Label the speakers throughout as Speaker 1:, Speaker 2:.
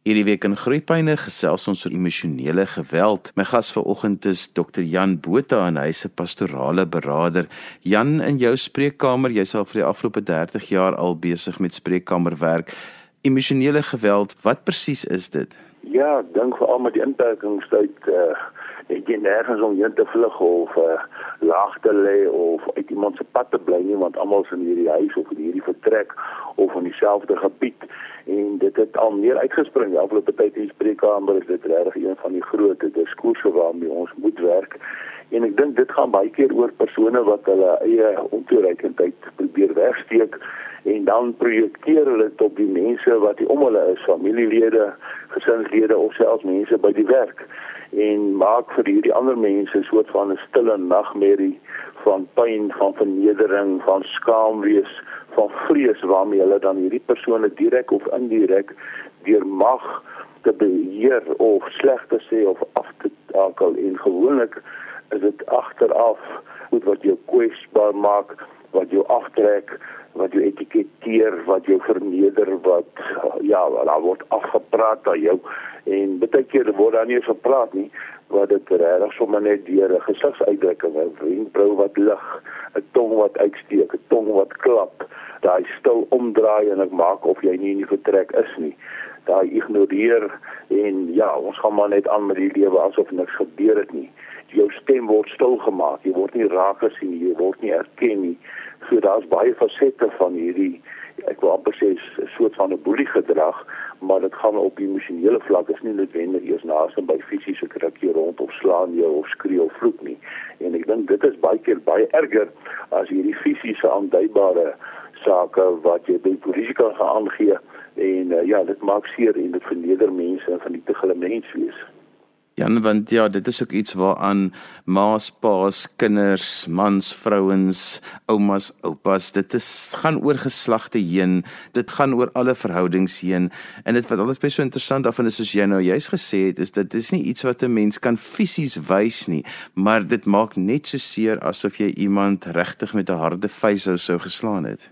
Speaker 1: Hierdie week in Groepyne gesels ons oor emosionele geweld. My gas vanoggend is Dr. Jan Botha en hy 'n pastorale beraader. Jan, in jou spreekkamer, jy's al vir die afgelope 30 jaar al besig met spreekkamerwerk. Emosionele geweld, wat presies is dit?
Speaker 2: Ja, dink veral met die inperkingstyd uh ek jy nergens om heen te vlug of uh laag te lê of uit iemand se pad te bly nie want almal is in hierdie huis of in hierdie vertrek of in dieselfde gebied en dit het al meer uitgespring. Ja, afgelope tyd in die spreekkamer is dit regtig een van die groot diskurse waarmee ons moet werk. En ek dink dit gaan baie keer oor persone wat hulle eie ontoereikendheid probeer wegsteek en dan projekteer hulle dit op die mense wat om hulle is, familielede, gesinslede of selfs mense by die werk. En maak vir hierdie ander mense 'n soort van 'n stille nagmerrie van pyn, van vernedering, van skaamwees, van vrees waarmee hulle dan hierdie persone direk of indirek deur mag te beheer of sleg te sê of af te takel. En gewoonlik is dit agteraf goed wat jou kwesbaar maak wat jou aftrek wat jou etiketeer wat jou verneder wat ja daar word afgepraat aan jou. En baie keer word daar nie eens gepraat nie wat dit regtig sommer net deur 'n gesigsuitdrukking 'n wenkbrau wat lig 'n tong wat uitsteek 'n tong wat klap daai stil omdraai en ek maak of jy nie in die vertrek is nie. Daai ignoreer en ja ons gaan maar net aan met die lewe asof niks gebeur het nie stem word stil gemaak. Jy word nie raak gesien jy word nie erken nie. So daar's baie fasette van hierdie ek wil amper sê 'n soort van 'n boelie gedrag maar dit gaan op emosionele vlak. Is nie noodwendig eers naaste by fisiese krukkie rond of slaan jou of skree of vloek nie. En ek dink dit is baie keer baie erger as hierdie fisiese aanduibare sake wat jy by polisie kan aangee. En uh, ja dit maak seer en dit verneder mense en van die te hulle menswees
Speaker 1: Ja, want ja, dit is ook iets waaraan ma's, pa's, kinders, mans, vrouens, oumas, oupas, dit is gaan oor geslagte heen. Dit gaan oor alle verhoudings heen. En dit wat alles baie so interessant en is soos jy nou juist gesê het, is dit is nie iets wat 'n mens kan fisies wys nie, maar dit maak net so seer asof jy iemand regtig met 'n harde vuishou sou geslaan het.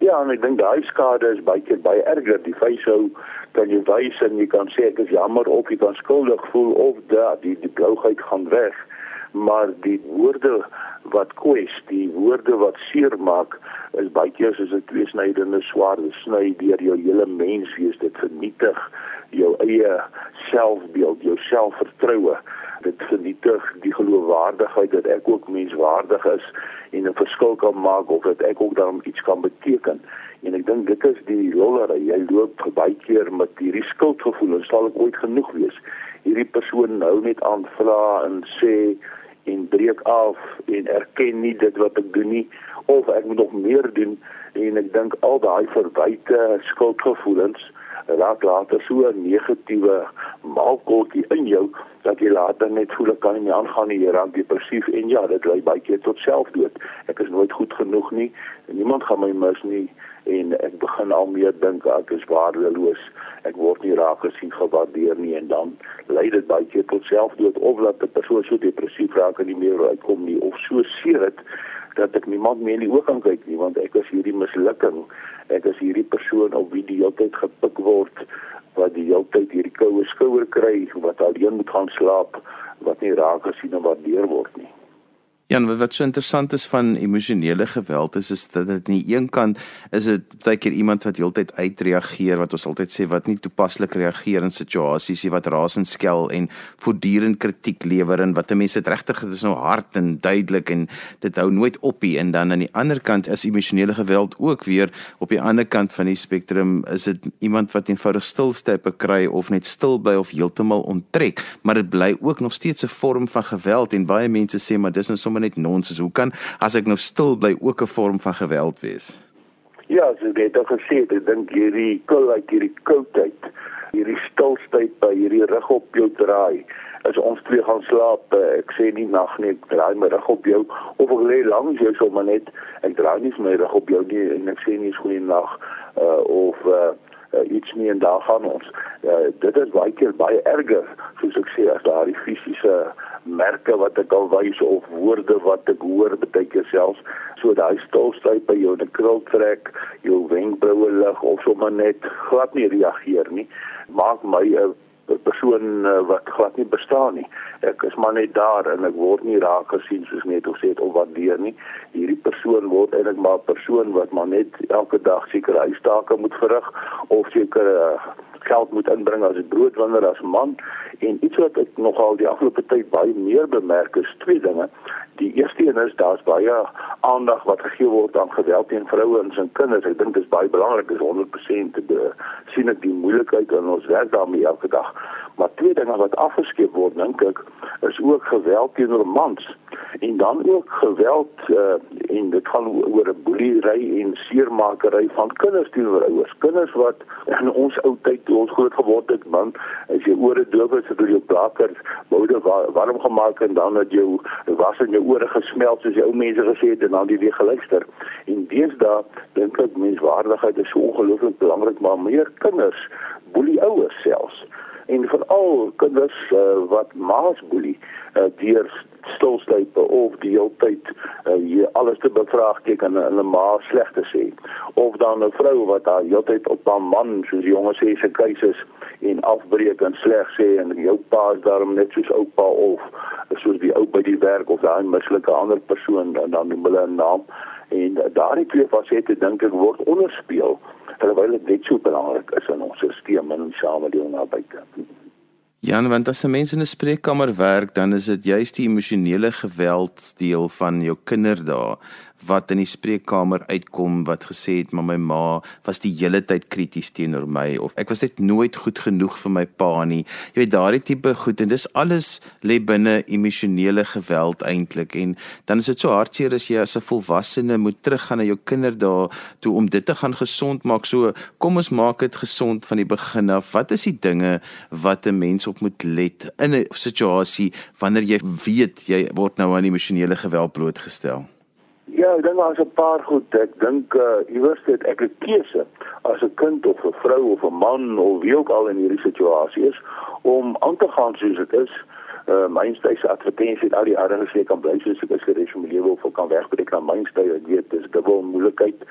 Speaker 2: Ja, en ek dink daai skade is baie baie erger. Die vuishou kan jy wys en jy kan sê ek is jammer of jy kan skuldig voel of dat die die blougheid gaan weg. Maar die woorde wat kwes die woorde wat seer maak is baie keer soos 'n tweesnydende swaard sny deur jou hele menswees dit vernietig jou eie selfbeeld jou selfvertroue. Dit vernietig die geloofwaardigheid dat ek ook menswaardig is en 'n verskil kan maak of dat ek ook daarom iets kan beteken en ek dink dit is die lollere jy loop baie keer met hierdie skuldgevoel en sal ek ooit genoeg wees? Hierdie persoon nou net aan vra en sê en breek af en erken nie dit wat ek doen nie of ek moet nog meer doen. En ek dink al daai verwyte skuldgevoelens raak later so 'n negatiewe maalkoekie in jou dat jy later net voel ek kan nie aangaan nie, jy raak depressief en ja, dit lei baie keer tot selfdood. Ek is nooit goed genoeg nie niemand gaan my mis nie en ek begin al meer dink ek is waardeloos. Ek word nie raak gesien gewaardeer nie en dan lei dit baie keer tot selfdood of dat 'n persoon so depressief raak en nie meer uitkom nie of so seer dit dat ek niemand meer in die oë kan kyk nie want ek is hierdie mislukking. Ek is hierdie persoon op wie die hele tyd gepik word wat die hele tyd hierdie koue skouer kry wat alleen moet gaan slaap wat nie raak gesien en waardeer word nie.
Speaker 1: Ja, wat so interessant is van emosionele geweld is is dat dit aan die een kant is dit baie keer iemand wat heeltyd uitreageer wat ons altyd sê wat nie toepaslik reageer in situasies nie wat rasend skel en voortdurend kritiek lewer en wat mense dit regtig dit is nou hard en duidelik en dit hou nooit op nie. En dan aan die ander kant is emosionele geweld ook weer op die ander kant van die spektrum is dit iemand wat eenvoudig stilsteppe kry of net stil bly of heeltemal onttrek maar dit bly ook nog steeds 'n vorm van geweld en baie mense sê maar dis nou sommer sommer net nonsens. Hoe kan as ek nou stil bly ook 'n vorm van geweld wees?
Speaker 2: Ja, so dit het gesê, ek dink hierdie koud, hierdie koudheid, hierdie stilstyt by hierdie rug op jou draai. As ons twee gaan slaap, ek sê nie nag nie, ek draai my rug op jou of ek lê langs jou sommer net, ek draai nie my rug op jou nie en ek sê nie goeie nag uh, of uh, uh, iets nie en daar gaan ons. Uh, dit is baie keer baie erger soos ek sê as daai fisiese merke wat ek al wys of woorde wat ek hoor baie keer selfs so daai stilstyp by jou 'n krul trek, jou wenkbroue lig of sommer net glad nie reageer nie, maak my 'n persoon uh, wat glad nie bestaan nie. Ek is maar net daar en ek word nie raak gesien soos net of sê dit of wat weer nie. Hierdie persoon word eintlik maar 'n persoon wat maar net elke dag seker huistake moet verrig of seker uh, geld moet inbring as 'n broodwinner as man en iets wat ek nogal die afgelope tyd baie meer bemerk is twee dinge. Die eerste een is daar's baie aandag wat gegee word aan geweld teen vrouens en kinders. Ek dink dit is baie belangrik, dis 100% te sien ek die moeilikheid in ons werk daarmee elke dag. Maar twee dinge wat afgeskeep word dink ek is ook geweld teenoor mans en dan ook geweld uh, en dit gaan oor 'n boelery en seermakery van kinders teenoor ouers. Kinders wat in ons ou tyd toe ons groot geword het, man, as jy ore doof is, het jy jou blaker boude warm gemaak en dan het jou was in jou ore gesmelt soos die ou mense gesê het en dan die weer geluister. En deesdae dink ek menswaardigheid is so ongelooflik belangrik, maar meer kinders boelie ouers selfs en veral kinders uh, wat maas boelie uh, deur stilstype of die hele tyd uh, hier alles te bevraagteken en hulle ma sleg te sê of dan 'n vrou wat haar hele tyd op haar man soos die jonges sê se keises en afbreek en sleg sê en jou pa is daarom net soos oupa of soos die ou by die werk of daai mislike ander persoon en dan noem hulle 'n naam en daardie twee fasette dink ek word onderspeel terwyl dit net so belangrik is in ons stelsel en ons samelewing na buite.
Speaker 1: Jan, want as 'n mens in 'n spreekkamer werk, dan is dit juist die emosionele geweld deel van jou kinderdae wat in die spreekkamer uitkom wat gesê het maar my ma was die hele tyd krities teenoor my of ek was net nooit goed genoeg vir my pa nie. Jy weet daardie tipe goed en dis alles lê binne emosionele geweld eintlik en dan is dit so hartseer as jy as 'n volwassene moet teruggaan na jou kinderdae toe om dit te gaan gesond maak. So kom ons maak dit gesond van die begin af. Wat is die dinge wat 'n mens op moet let in 'n situasie wanneer jy weet jy word nou aan emosionele geweld blootgestel?
Speaker 2: Ja, ek dink daar's 'n paar goed. Ek dink uh iewers het ek 'n keuse as 'n kind of 'n vrou of 'n man of wie ook al in hierdie situasie is om aan te gaan soos dit is. Uh mynstyse advertensie het al die jare gesê kan bly soos ek is vir my lewe of kan wegbreek na mynstyse. Ek weet dis dubbel moeilikheid.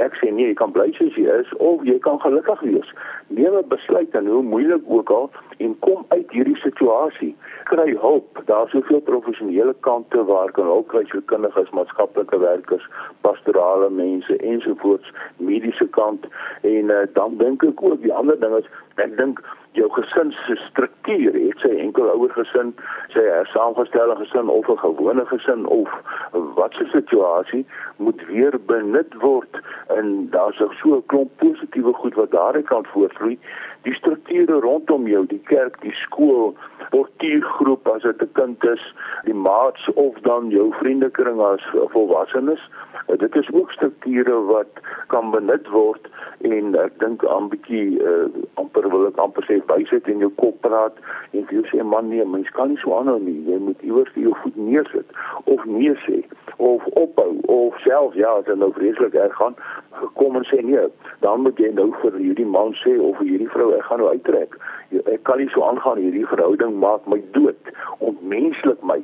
Speaker 2: Ek sê nee, jy kan bly soos jy is of jy kan gelukkig wees. Neem 'n besluit en hoe moeilik ook al en kom uit hierdie situasie kry hulp. Daar's soveel professionele kante waar kan hulp kry vir kundiges, maatskaplike werkers, pastorale mense ensovoorts, mediese kant en uh, dan dink ek ook die ander ding is ek dink jou gesin se struktuur, het sy enkel ouer gesin, sy saamgestelde gesin of 'n gewone gesin of wat se situasie moet weer benut word en daar's ook so 'n klomp positiewe goed wat daaruit kan voortvloei. Die strukture rondom jou, die kerk, die skool, portuïergroep as dit 'n kind is, die maats of dan jou vriendekring as volwassenes. Dit is ook strukture wat kan benut word en ek dink aan bietjie uh, amper wil ek amper sê bysit in jou kop praat en jy sê man nee, mens kan nie so aanhou nie. Jy moet iewers jou voet neersit of nee sê of ophou of self ja, as dit nou vreeslik erg gaan, kom en sê nee. Dan moet jy nou vir hierdie man sê of vir hierdie vrou ek gaan nou uittrek. Ek kan nie so aangaan hierdie verhouding maak my dood, ontmenslik my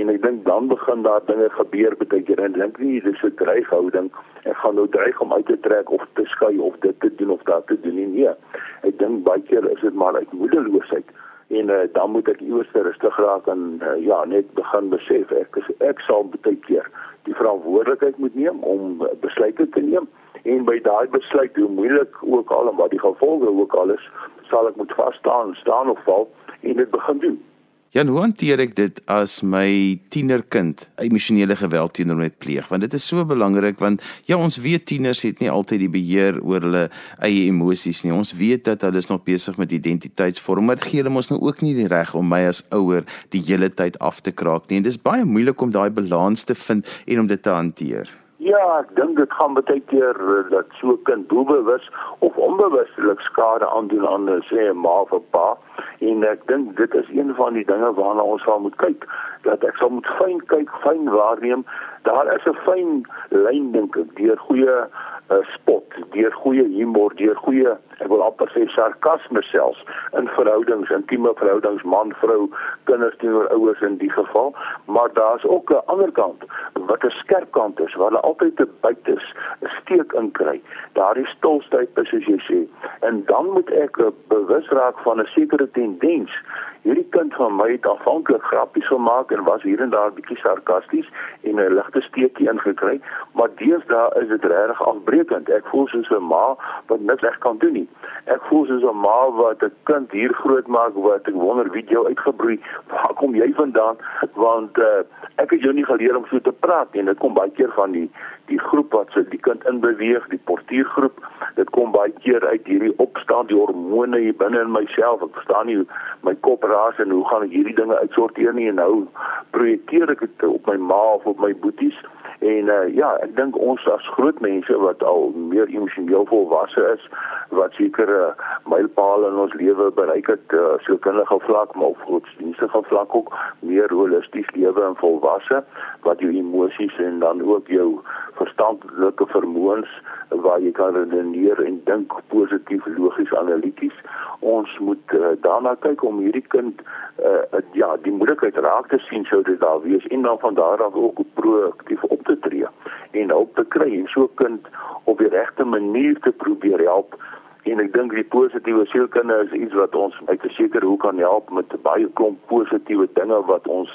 Speaker 2: en ek dink dan begin daar dinge gebeur baie keer en dink nie dis 'n dreighouding ek gaan nou dreig om uit te trek of te skei of dit te doen of dat te doen nie. Nee ek dink baie keer is dit maar uit moedeloosheid. En uh, dan moet ek iewers rustig raak en uh, ja net begin besef ek is, ek sal baie keer die verantwoordelikheid moet neem om besluite te neem. En by daai besluit hoe moeilik ook al en wat die gevolge ook al is sal ek moet vas staan staan of val en dit begin doen
Speaker 1: Jan, hoe hanteer ek dit as my tienerkind emosionele geweld teenoor my pleeg? Want dit is so belangrik want ja, ons weet tieners het nie altyd die beheer oor hulle eie emosies nie. Ons weet dat hulle is nog besig met identiteitsvorm, maar dit gee hulle mos nou ook nie die reg om my as ouer die hele tyd af te kraak nie. En dis baie moeilik om daai balans te vind en om dit te hanteer.
Speaker 2: Ja, ek dink dit gaan baie keer eh, dat so 'n kind doelbewus of onbewustelik skade aandoen aan sê 'n ma of 'n pa. En ek dink dit is een van die dinge waarna ons wel moet kyk, dat ek sal moet fyn kyk, fyn waarneem daar is 'n fyn lyn dink ek deur goeie uh, spot, deur goeie humor, deur goeie ek wil amper sê sarkasme selfs in verhoudings, intieme verhoudings, man, vrou, kinders teenoor ouers in die geval, maar daar's ook 'n ander kant wat 'n skerp kant is waar hulle altyd te buite is, 'n steek inkry. Daardie stilstyp is soos jy sê. En dan moet ek uh, bewus raak van 'n sekere tendens. Hierdie kind van my het afhanklik grappies gemaak en was hier en daar bietjie sarkasties en 'n ligte steekie ingekry, maar deesdae is dit regtig afbreekend. Ek voel soos 'n ma wat niks reg kan doen nie. Ek voel soos 'n ma wat 'n kind hier grootmaak wat ek wonder wie jou uitgebroei. Waar kom jy vandaan? Want uh, ek het jou nie geleer om so te praat nie. Dit kom baie keer van die die groep wat so die kind inbeweeg, die portuïergroep. Dit kom baie keer uit hierdie opstaan die hormone hier binne in myself. Ek verstaan nie my kop raas en hoe gaan ek hierdie dinge uitsorteer nie en nou projekteer ek dit op my ma of op my boeties. En uh, ja, ek dink ons as groot mense wat al meer emosioneel volwasse is, wat sekere mylpale in ons lewe bereik het, uh, so kinderlike vlak maar op godsdienstige vlak ook meer holisties lewe en volwasse wat jou emosies en dan ook jou verstandelike vermoëns waar jy kan redeneer en dink positief, logies, analities. Ons moet uh, daarna kyk om hierdie kind uh, ja, die moeilikheid raak te sien sou dit daar wees en dan van daar af ook proaktief op te tree en hulp te kry en so kind op die regte manier te probeer help. En ek dink die positiewe sielkunde is iets wat ons uit 'n sekere hoek kan help met baie klomp positiewe dinge wat ons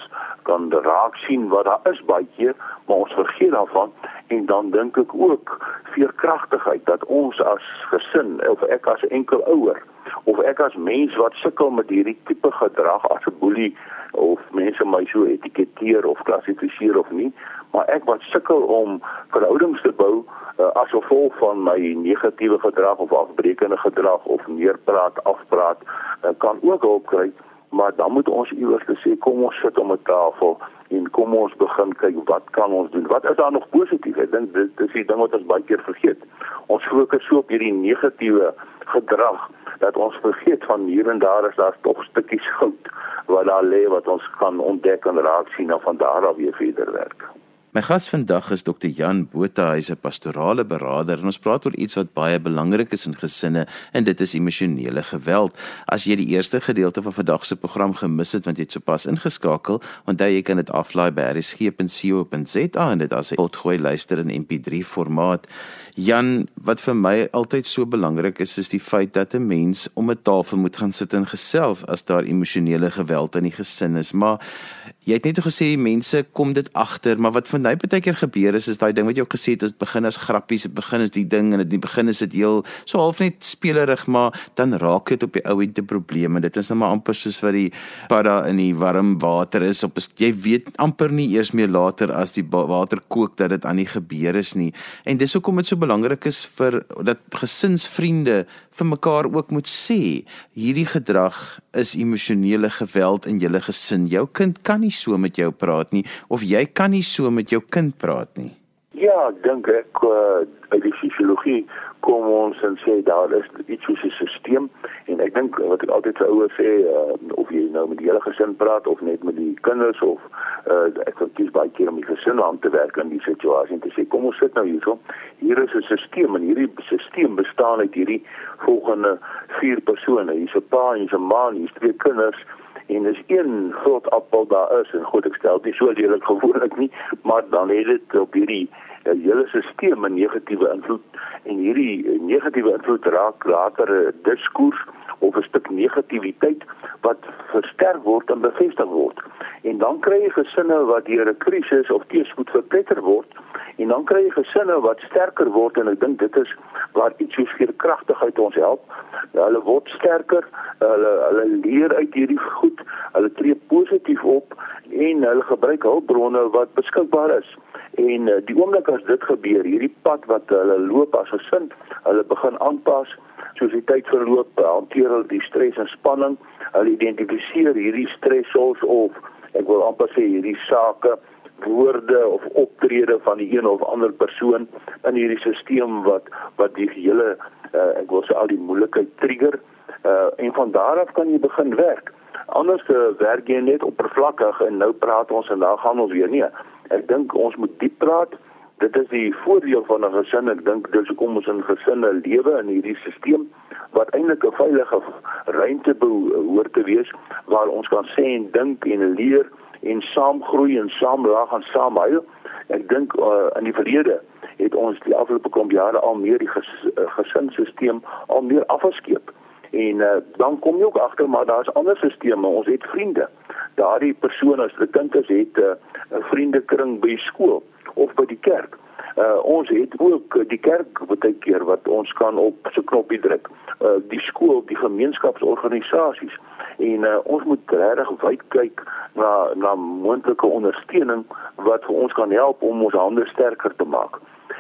Speaker 2: kan raak sien wat daar is baie keer maar ons vergeet daarvan. En dan dink ek ook veerkragtigheid dat ons as gesin of ek as enkel ouer of ek as mens wat sukkel met hierdie tipe gedrag as 'n boelie of mense my so etiketeer of klassifiseer of nie maar ek wat sukkel om verhoudings te bou uh, as gevolg van my negatiewe gedrag of afbreekende gedrag of neerpraat, afpraat, uh, kan ook hulp kry, maar dan moet ons iewers sê kom ons sit om 'n tafel en kom ons begin kyk wat kan ons doen? Wat is daar nog positief? Ek dink dit is die ding wat ons baie keer vergeet. Ons fokus so op hierdie negatiewe gedrag dat ons vergeet van hier en daar is daar tog stukkies goud wat daar lê wat ons kan ontdek en raak sien en van daar af weer verder werk.
Speaker 1: My gas vandag is Dr. Jan Botha, hy's 'n pastorale beraader en ons praat oor iets wat baie belangrik is in gesinne en dit is emosionele geweld. As jy die eerste gedeelte van vandag se program gemis het want jy het sopas ingeskakel, onthou jy kan dit aflaai by rsg.co.za en dit as 'n potgooi luister in MP3 formaat. Jan, wat vir my altyd so belangrik is, is die feit dat 'n mens om 'n tafel moet gaan sit en gesels as daar emosionele geweld in die gesin is. Maar jy het net gesê mense kom dit agter, maar wat van my baie keer gebeur is is daai ding wat jy ook gesê het, dit begin as grappies, dit begin as die ding en dit in die begin is dit heel so half net spelerig, maar dan raak dit op die ou end 'n probleem en dit is nou maar amper soos wat die padda in die warm water is op jy weet amper nie eers meer later as die water kook dat dit aan die gebeur is nie. En dis hoekom dit so belangrik is vir dat gesinsvriende vir mekaar ook moet sê hierdie gedrag is emosionele geweld in julle gesin. Jou kind kan nie so met jou praat nie of jy kan nie so met jou kind praat nie.
Speaker 2: Ja, dink ek uh, uit die fisiologie kom ons en sê daar is iets soos 'n stelsel en ek dink wat ek altyd vir ouers sê uh, of jy nou met die hele gesin praat of net met die kinders of uh, ek kies baie keer om die gesin aan te werk in die situasie en te sê kom ons sit nou hierso. Hier is 'n stelsel en hierdie stelsel bestaan uit hierdie volgende vier persone. Hier's 'n pa en 'n ma en hier's twee kinders en dis een groot appel daar is en goed ek stel dit so lelik gewoonlik nie maar dan het dit op hierdie die hele stelsel 'n negatiewe invloed. En hierdie negatiewe invloed raak later 'n diskurs of 'n stuk negativiteit wat versterk word en bevestig word. En dan kry jy gesinne wat deur 'n krisis of teëspoed verpletter word en dan kry jy gesinne wat sterker word en ek dink dit is waar iets soos veerkragtigheid ons help. Hulle word sterker, hulle hulle leer uit hierdie goed, hulle tree positief op en hulle gebruik hulpbronne wat beskikbaar is. En uh, die oomblik as dit gebeur, hierdie pad wat hulle loop as gesin, hulle begin aanpas soos die tyd verloop, hanteer hulle die stres en spanning, hulle identifiseer hierdie stressors of ek wil amper sê hierdie sake woorde of optrede van die een of ander persoon in hierdie stelsel wat wat die hele uh, ek wil sê al die moeilikheid trigger uh, en van daar af kan jy begin werk. Anders uh, werk jy net oppervlakkig en nou praat ons en dan gaan ons weer nie Ek dink ons moet diep praat. Dit is die voordeel van 'n gesin. Ek dink dis hoekom ons in gesinne lewe in hierdie stelsel wat eintlik 'n veilige ruimte behoort te wees waar ons kan sê en dink en leer en saam groei en saam lag en saam huil. Ek dink uh, in die verlede het ons die afgelope klomp jare al meer die ges, uh, gesinsstelsel al meer afgeskeep. En uh, dan kom jy ook agter maar daar's ander stelsels. Ons het vriende. Daardie persoon as 'n kind is het 'n uh, vriendekring by skool of by die kerk. Uh, ons het ook die kerk baie keer wat ons kan op so knoppie druk. Uh, die skool, die gemeenskapsorganisasies en uh, ons moet regtig wyd kyk na na moontlike ondersteuning wat vir ons kan help om ons hande sterker te maak.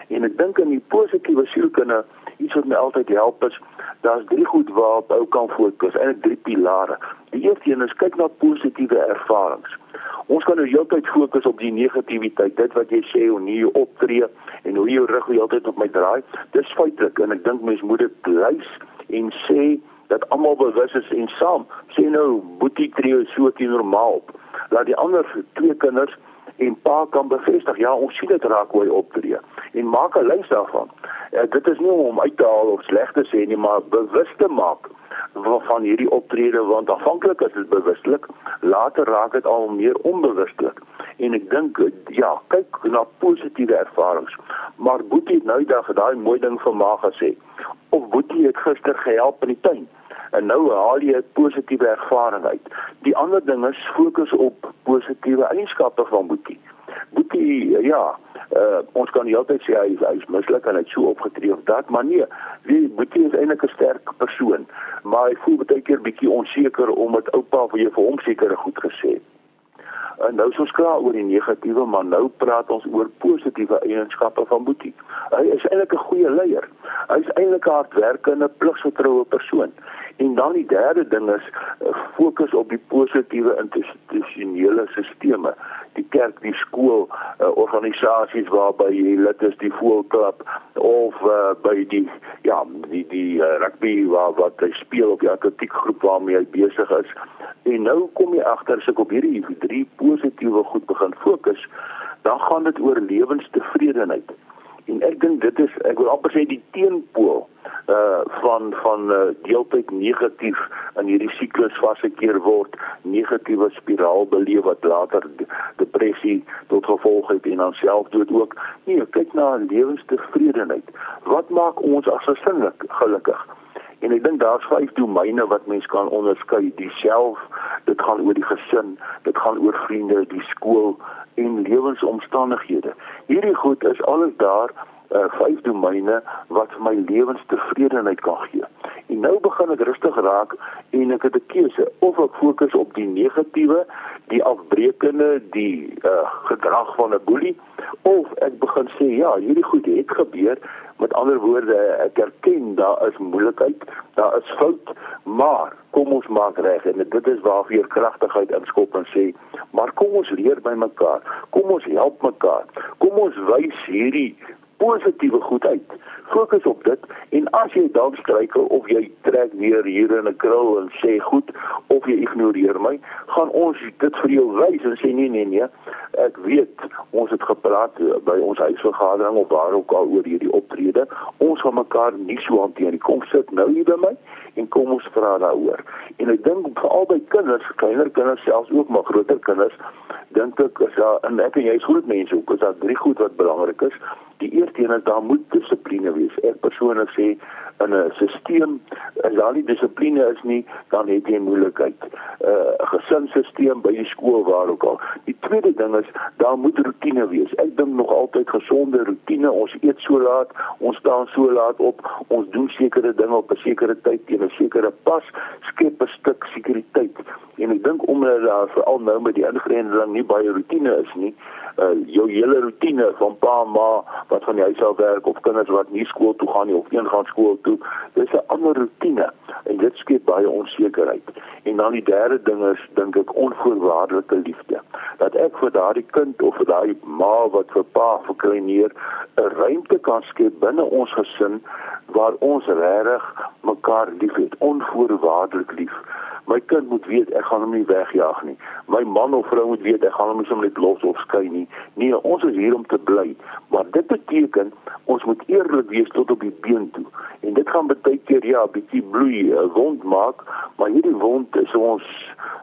Speaker 2: En ek dink in die positiewe sielkunde iets wat my altyd help is daar's drie goed waarop ou kan fokus en drie pilare. Die eerste een is kyk na positiewe ervarings. Ons kan nou heeltyd fokus op die negativiteit, dit wat jy sê hoe nie jy optree en hoe jou rug heeltyd op my draai. Dis feitelik en ek dink mens moet dit lys en sê dat almal bewus is en saam sê nou boetie tree so teen normaal op. Laat die ander twee kinders en pa kan bevestig ja ons sien dit raak hoe hy optree. En maak 'n lys daarvan. Uh, dit is nie om uit te haal of sleg te sê nie maar bewus te maak van hierdie optrede want afhanklik is dit bewustelik later raak dit al meer onbewustelik en ek dink ja kyk na positiewe ervarings. Maar Boetie het nou dag daai mooi ding vir ma gesê of Boetie het gister gehelp in die tuin en nou haal jy 'n positiewe ervaring uit. Die ander ding is fokus op positiewe eienskappe van Boetie. Boetie ja, uh, ons kan nie altyd sê hy hy is misluk en hy het so opgetree of dat, maar nee, wie Boetie is eintlik 'n sterk persoon, maar hy voel baie keer bietjie onseker omdat oupa vir hom seker goed gesê het. En nou is ons klaar oor die negatiewe, maar nou praat ons oor positiewe eienskappe van Boetie. Hy is eintlik 'n goeie leier. Hy is eintlik 'n hardwerkende, pligsgetroue persoon. En dan die derde ding is uh, fokus op die positiewe institusionele sisteme. Die kerk, die skool, uh, organisasies waarby jy lid is, die voelklub of uh, by die ja, die die uh, rugby waar wat hy speel op die atletiekgroep waarmee hy besig is. En nou kom jy agter as ek op hierdie drie positiewe goed begin fokus, dan gaan dit oor lewenstevredenheid. En ek dink dit is ek wil amper sê die teenpool uh van van uh, deeltyd negatief in hierdie siklus vasgekeer word, negatiewe spiraal beleef wat later depressie tot gevolg het en dan selfdood ook. Nee, kyk na lewenstevredenheid. Wat maak ons as gesin gelukkig? En ek dink daar's vyf domeine wat mens kan onderskei: die self, dit gaan oor die gesin, dit gaan oor vriende, die skool en lewensomstandighede. Hierdie goed is alles daar uh, vyf domeine wat vir my lewenstevredenheid kan gee. En nou begin ek rustig raak en ek het 'n keuse of ek fokus op die negatiewe, die afbreekende, die uh, gedrag van 'n boelie of ek begin sê ja, hierdie goed het gebeur. Met ander woorde, ek erken daar is moeilikheid, daar is fout, maar kom ons maak reg en dit is waar vir kragtigheid inskop en sê, maar kom ons leer by mekaar. Kom ons help mekaar. Kom ons wys hierdie positiewe goed uit. Fokus op dit en as jy dalk struikel of jy trek weer hier in 'n krul en sê goed of jy ignoreer my, gaan ons dit vir jou wys en sê nee nee nee. Ek weet ons het gepraat by ons huisvergadering of waar ook al oor hierdie optrede. Ons gaan mekaar nie so hanteer nie. Kom sit nou hier by my en kom ons vra daaroor. En ek dink veral by kinders, kleiner kinders selfs ook maar groter kinders, dink ek is daar en ek en jy is groot mense ook, is daar drie goed wat belangrik is. Die eerste een is daar moet dissipline wees. Ek persoonlik sê in 'n stelsel as daar nie dissipline is nie, dan het jy moeilikheid. 'n uh, Gesinsstelsel by die skool waar ook al. Die tweede ding is daar moet rotine wees. Ek dink nog altyd gesonde rotine. Ons eet so laat, ons staan so laat op, ons doen sekere dinge op 'n sekere tyd teen 'n sekere pas, skep 'n stuk sekuriteit. En ek dink omdat daar veral nou met die ingrediënte nie baie rotine is nie, uh, jou hele rotine van pa ma wat van die huis af werk of kinders wat nie skool toe gaan nie of een gaan skool toe dis 'n ander rotine en dit skep baie onsekerheid. En dan die derde ding is dink ek onvoorwaardelike liefde. Dat ek vir daardie kind of vir daai ma wat vir pa verkleineer 'n ruimte kan skep binne ons gesin waar ons regtig mekaar liefhet onvoorwaardelik lief My kind moet weet ek gaan hom nie wegjaag nie. My man of vrou moet weet ek gaan hom nie sommer net los of skei nie. Nee, ons is hier om te bly. Maar dit beteken ons moet eerlik wees tot op die been toe. En dit gaan baie keer ja, bietjie bloei, 'n wond maak, maar hierdie wond is ons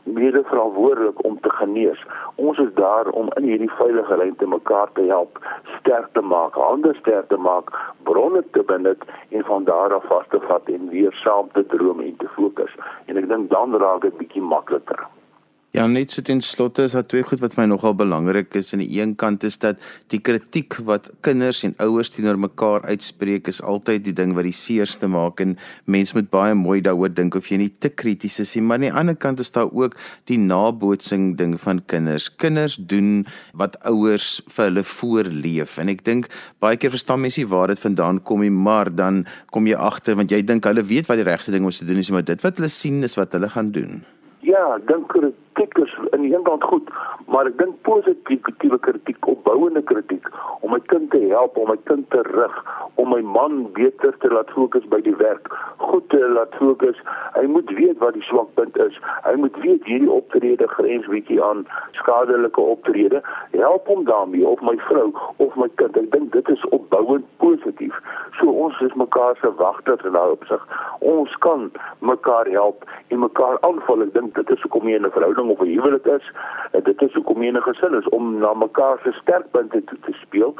Speaker 2: mede verantwoordelik om te genees. Ons is daar om in hierdie veilige ruimte mekaar te help, sterk te maak, hande sterk te maak, bronne te benut en van daar af vas te vat en weer saam te droom en te fokus. En ek dink dan raak dit bietjie makliker.
Speaker 1: Ja, net so ten slotte is daar twee goed wat vir my nogal belangrik is. Aan die een kant is dat die kritiek wat kinders en ouers teenoor mekaar uitspreek is altyd die ding wat die seerste maak en mense moet baie mooi daaroor dink of jy nie te krities is nie. Maar aan die ander kant is daar ook die nabootsing ding van kinders. Kinders doen wat ouers vir hulle voorleef en ek dink baie keer verstaan mense nie waar dit vandaan kom nie, maar dan kom jy agter want jy dink hulle weet wat die regte ding is te doen maar dit wat hulle sien is wat hulle gaan doen.
Speaker 2: Ja, dink kritiek is in die een kant goed, maar ek dink positiewe kritiek, opbouende kritiek om my kind te help, om my kind te rig, om my man beter te laat fokus by die werk, goed te laat fokus. Hy moet weet wat die swakpunt is. Hy moet weet hierdie optrede grens bietjie aan skadelike optrede. Help hom daarmee of my vrou of my kind. Ek dink dit is opbouend positief. So ons is mekaar se wagters in daai opsig. Ons kan mekaar help en mekaar aanvul. Ek dink dit is hoekom jy in 'n verhouding of 'n huwelik is. En dit is hoekom jy in 'n gesin is om na mekaar se sterkpunte te, te speel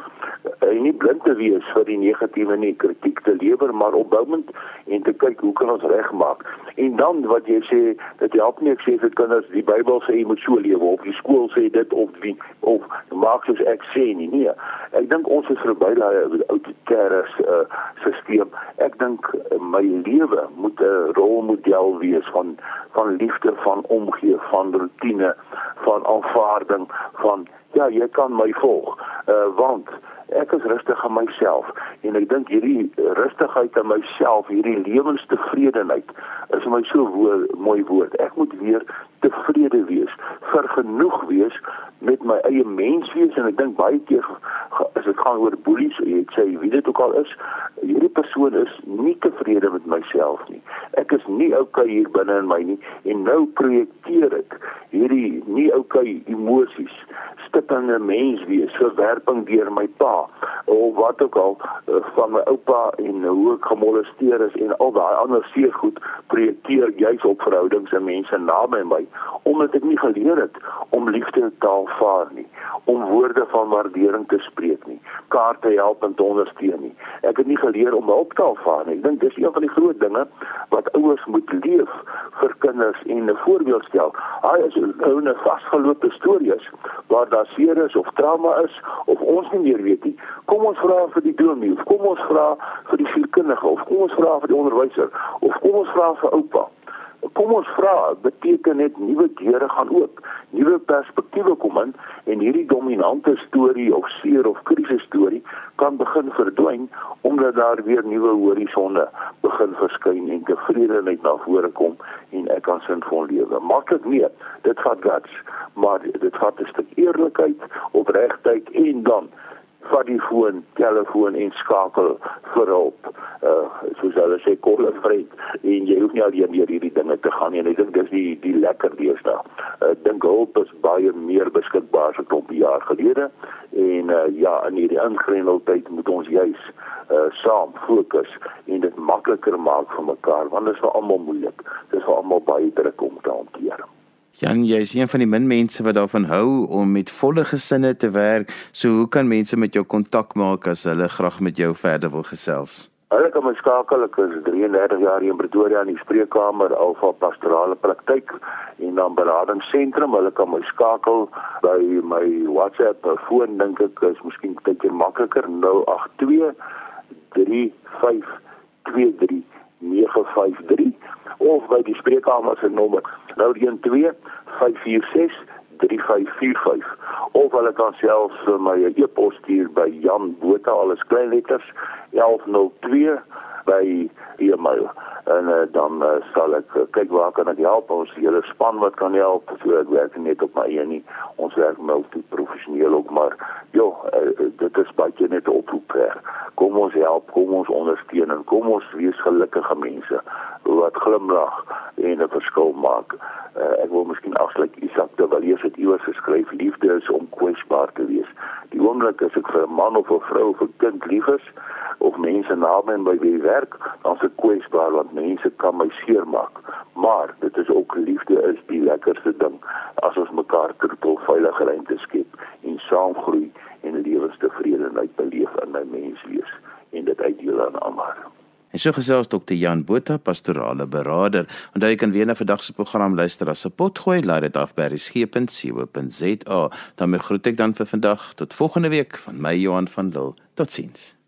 Speaker 2: en nie blind te wees vir die negatiewe nie, kritiek te lewer, maar opbouend en te kyk hoe kan ons regmaak. En dan wat jy sê, dit help nie ek sê vir kinders die Bybel sê jy moet so lewe of die skool sê dit of wie of maak soos ek sê nie. Nee. Ek dink ons is verby daai autoritaire uh, stelsel. Ek dink my lewe moet 'n rolmodel wees van van liefde, van omgee, van rotine, van aanvaarding, van ja, jy kan my volg. Uh want ek is rustig aan myself en ek dink hierdie rustigheid aan myself, hierdie lewenstevredenheid is my so woor, mooi woord. Ek moet weer tevrede wees, vergenoeg wees met my eie menswees en ek dink baie keer as dit gaan oor boelies, jy sê wie dit ook al is, hierdie persoon is nie tevrede met myself nie. Ek is nie oukei okay hier binne in my nie en nou projekteer ek hierdie nie oukei okay emosies stippende mens wees, verwerping deur my pa of wat ook al eh, van my oupa en hoe ek gemolesteer is en al daai ander seergoed projekteer juis op verhoudings en mense naby my omdat ek nie geleer het om liefde te aanvaar nie, om woorde van waardering te spreek nie, kaarte help en te ondersteun nie. Ek het nie geleer om hulp te aanvaar nie. Ek dink dis een van die groot dinge wat ouers moet leef vir kinders en 'n voorbeeld stel. Hy is 'n vasgeloopte stories waar daar seer is of trauma is of ons nie meer weet nie. Kom ons vra vir die dominee of kom ons vra vir die sielkundige of kom ons vra vir die onderwyser of kom ons vra vir oupa. Kom ons vra, beteken net nuwe deure gaan oop, nuwe perspektiewe kom in en hierdie dominante storie of seer of krisis storie kan begin verdwyn omdat daar weer nuwe horisonne begin verskyn en tevredenheid na vore kom en ek kan sinvol lewe. Maklik nie, dit vat guts, maar dit vat 'n stuk eerlikheid, opregtheid en dan vat die foon, telefoon en skakel vir hulp. Uh soos hulle sê kolle vriend en jy hoef nie alleen deur hierdie dinge te gaan nie. Ek dink dis die die lekker deesdae. Ek uh, dink hulp is baie meer beskikbaar as 'n klomp jaar gelede en uh ja, in hierdie ingrendeldheid moet ons juis uh saam fokus en dit makliker maak vir mekaar want dit is vir almal moeilik. Dit is vir almal baie druk om te hanteer.
Speaker 1: Jan, jy is een van die min mense wat daarvan hou om met volle gesinne te werk. So hoe kan mense met jou kontak maak as hulle graag met jou verder wil gesels?
Speaker 2: Hulle kan my skakel. Ek is 33 jaar hier in Pretoria in die spreekkamer Alfa Pastorale Praktyk en dan beradingsentrum. Hulle kan my skakel by my WhatsApp foon dink ek is miskien bietjie makliker 082 3523 953 of by die spreekkamer se nommer 012 546 3545 of hulle kan selfs vir my 'n e-pos stuur by Jan Botha alles klein letters 1102 by e-mail en uh, dan uh, sal ek uh, kyk waar kan ek help ons hele span wat kan help so ek werk net op my eie nie ons werk multi professioneel ook maar ja uh, dit is baie net 'n oproep her. Kom ons help kom ons ondersteun en kom ons wees gelukkige mense wat glimlag en 'n verskil maak uh, ek wil miskien afsluit Isak terwyl jy dit iewers geskryf liefde is om kwesbaar te wees die oomblik as ek vir 'n man of 'n vrou of 'n kind lief is of mense na my en by wie werk, dan se kwesbaar want mense kan my seermaak. Maar dit is ook liefde is die lekkerste ding as ons mekaar tot veilige ruimte skep en saam groei en lewenstevredenheid beleef in my menswees en dit uitdeel aan almal.
Speaker 1: En so gesels Dr. Jan Botha, pastorale beraader. Onthou jy kan weer na vandag se program luister as 'n potgooi, laai dit af by resgep.co.za. Dan groet ek dan vir vandag tot volgende week van my Johan van Lille. Totsiens.